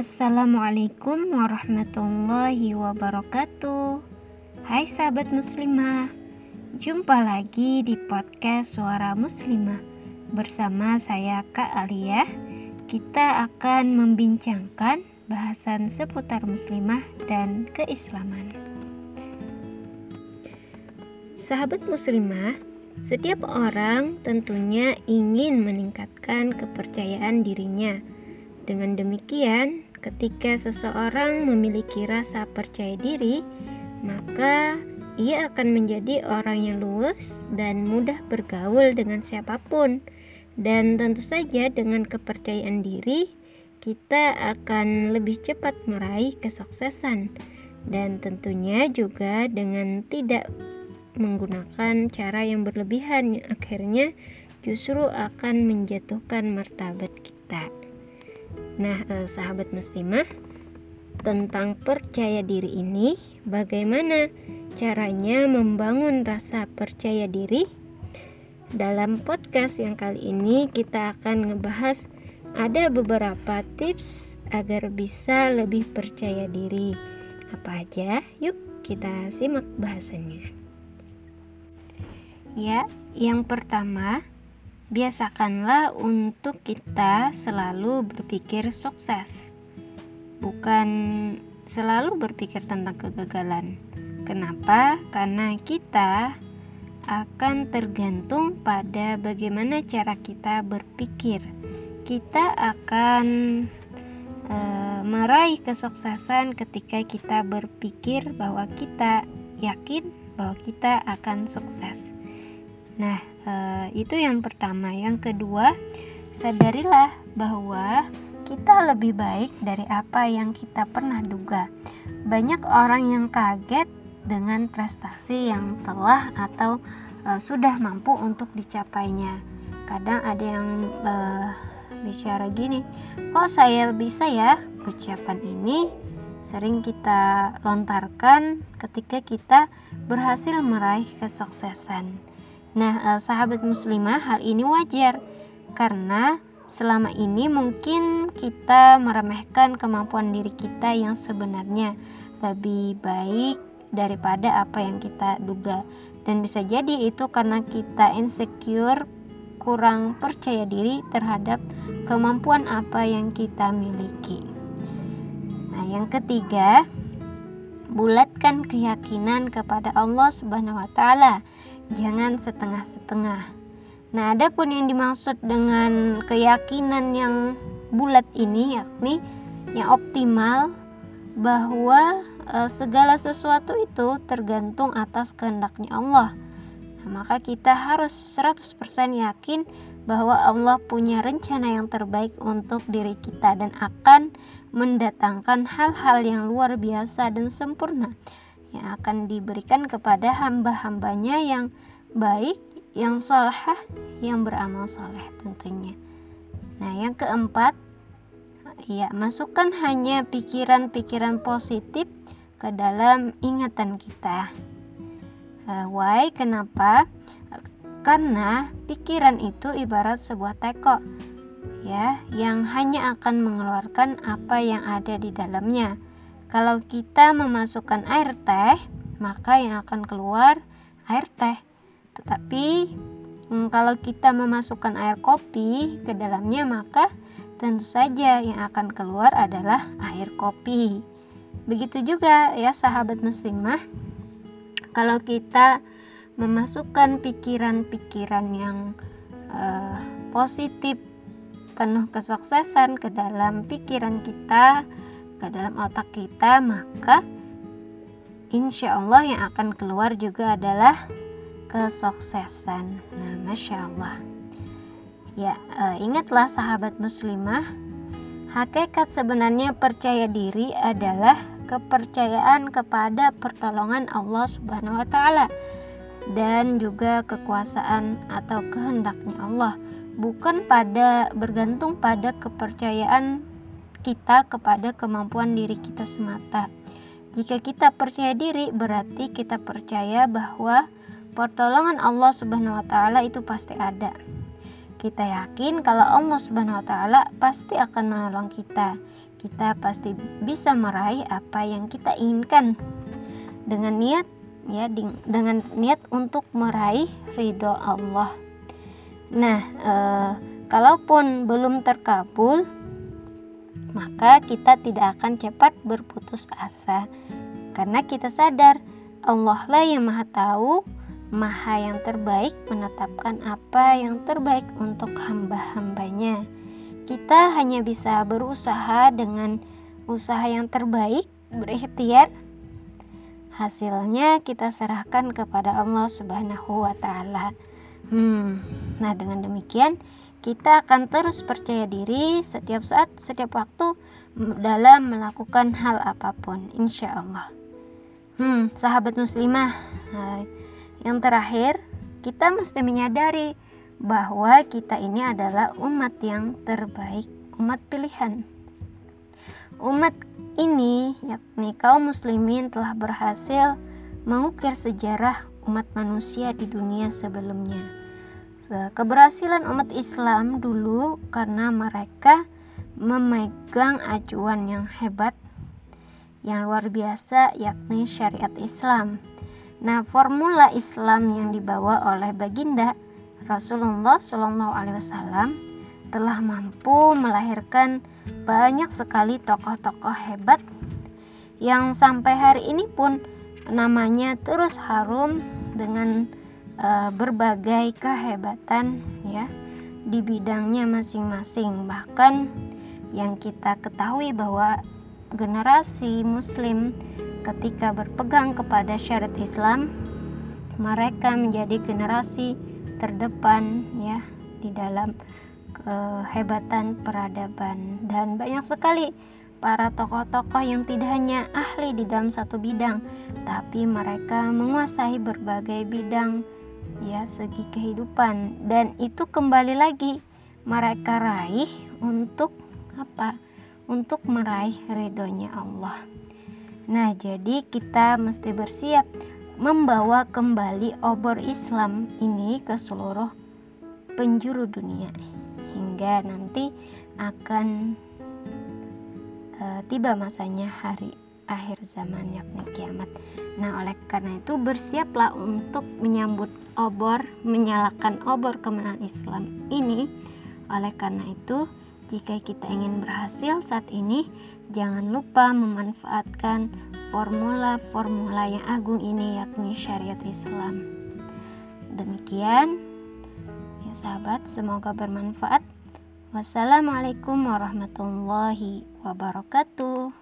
Assalamualaikum warahmatullahi wabarakatuh. Hai sahabat muslimah, jumpa lagi di podcast Suara Muslimah bersama saya Kak Alia. Kita akan membincangkan bahasan seputar muslimah dan keislaman. Sahabat muslimah, setiap orang tentunya ingin meningkatkan kepercayaan dirinya. Dengan demikian, ketika seseorang memiliki rasa percaya diri, maka ia akan menjadi orang yang luwes dan mudah bergaul dengan siapa pun. Dan tentu saja dengan kepercayaan diri, kita akan lebih cepat meraih kesuksesan. Dan tentunya juga dengan tidak menggunakan cara yang berlebihan akhirnya justru akan menjatuhkan martabat kita. Nah, eh, sahabat muslimah, tentang percaya diri ini, bagaimana caranya membangun rasa percaya diri? Dalam podcast yang kali ini kita akan ngebahas ada beberapa tips agar bisa lebih percaya diri. Apa aja? Yuk kita simak bahasannya. Ya, yang pertama, biasakanlah untuk kita selalu berpikir sukses, bukan selalu berpikir tentang kegagalan. Kenapa? Karena kita akan tergantung pada bagaimana cara kita berpikir. Kita akan e, meraih kesuksesan ketika kita berpikir bahwa kita yakin bahwa kita akan sukses. Nah, eh, itu yang pertama. Yang kedua, sadarilah bahwa kita lebih baik dari apa yang kita pernah duga. Banyak orang yang kaget dengan prestasi yang telah atau uh, sudah mampu untuk dicapainya. Kadang ada yang uh, bicara gini, "Kok saya bisa ya?" Ucapan ini sering kita lontarkan ketika kita berhasil meraih kesuksesan. Nah, eh, sahabat muslimah, hal ini wajar karena selama ini mungkin kita meremehkan kemampuan diri kita yang sebenarnya lebih baik daripada apa yang kita duga. Dan bisa jadi itu karena kita insecure, kurang percaya diri terhadap kemampuan apa yang kita miliki. Nah, yang ketiga, bulatkan keyakinan kepada Allah Subhanahu wa taala jangan setengah-setengah. Nah, ada pun yang dimaksud dengan keyakinan yang bulat ini yakni yang optimal bahwa e, segala sesuatu itu tergantung atas kehendaknya Allah. Nah, maka kita harus 100% yakin bahwa Allah punya rencana yang terbaik untuk diri kita dan akan mendatangkan hal-hal yang luar biasa dan sempurna yang akan diberikan kepada hamba-hambanya yang baik, yang soleh, yang beramal soleh tentunya. Nah yang keempat, ya masukkan hanya pikiran-pikiran positif ke dalam ingatan kita. Uh, why? Kenapa? Karena pikiran itu ibarat sebuah teko, ya, yang hanya akan mengeluarkan apa yang ada di dalamnya kalau kita memasukkan air teh, maka yang akan keluar air teh. Tetapi hmm, kalau kita memasukkan air kopi ke dalamnya, maka tentu saja yang akan keluar adalah air kopi. Begitu juga ya sahabat muslimah, kalau kita memasukkan pikiran-pikiran yang uh, positif penuh kesuksesan ke dalam pikiran kita, ke dalam otak kita maka insya Allah yang akan keluar juga adalah kesuksesan. Nah masya Allah ya uh, ingatlah sahabat muslimah hakikat sebenarnya percaya diri adalah kepercayaan kepada pertolongan Allah Subhanahu wa taala dan juga kekuasaan atau kehendaknya Allah bukan pada bergantung pada kepercayaan kita kepada kemampuan diri kita semata. Jika kita percaya diri, berarti kita percaya bahwa pertolongan Allah Subhanahu wa taala itu pasti ada. Kita yakin kalau Allah Subhanahu wa taala pasti akan menolong kita. Kita pasti bisa meraih apa yang kita inginkan dengan niat ya dengan niat untuk meraih ridho Allah. Nah, eh, kalaupun belum terkabul, maka kita tidak akan cepat berputus asa. Karena kita sadar Allah lah yang maha tahu maha yang terbaik menetapkan apa yang terbaik untuk hamba-hambanya. Kita hanya bisa berusaha dengan usaha yang terbaik berikhtiar. Hasilnya kita serahkan kepada Allah subhanahu wa ta'ala. Hmm, nah dengan demikian kita akan terus percaya diri setiap saat setiap waktu dalam melakukan hal apa pun insya Allah hmm, sahabat muslimah yang terakhir, kita mesti menyadari bahwa kita ini adalah umat yang terbaik, umat pilihan. Umat ini, yakni kaum muslimin telah berhasil mengukir sejarah umat manusia di dunia sebelumnya. Keberhasilan umat Islam dulu karena mereka memegang acuan yang hebat, yang luar biasa, yakni syariat Islam. Nah, formula Islam yang dibawa oleh baginda Rasulullah Shallallahu Alaihi Wasallam telah mampu melahirkan banyak sekali tokoh-tokoh hebat yang sampai hari ini pun namanya terus harum dengan uh, berbagai kehebatan ya di bidangnya masing-masing. Bahkan yang kita ketahui bahwa generasi muslim ketika berpegang kepada syariat Islam mereka menjadi generasi terdepan ya di dalam kehebatan peradaban. Dan banyak sekali para tokoh-tokoh yang tidak hanya ahli di dalam satu bidang tapi mereka menguasai berbagai bidang ya segi kehidupan. Dan itu kembali lagi mereka raih untuk apa? Untuk meraih ridhonya Allah. Nah, jadi kita mesti bersiap membawa kembali obor Islam ini ke seluruh penjuru dunia hingga nanti akan uh, tiba masanya hari akhir zaman yakni kiamat. Nah, oleh karena itu bersiaplah untuk menyambut obor, menyalakan obor kemenangan Islam ini. Oleh karena itu, jika kita ingin berhasil saat ini, jangan lupa memanfaatkan formula-formula yang agung ini yakni syariat Islam. Demikian ya sahabat, semoga bermanfaat. Wassalamualaikum warahmatullahi wabarakatuh.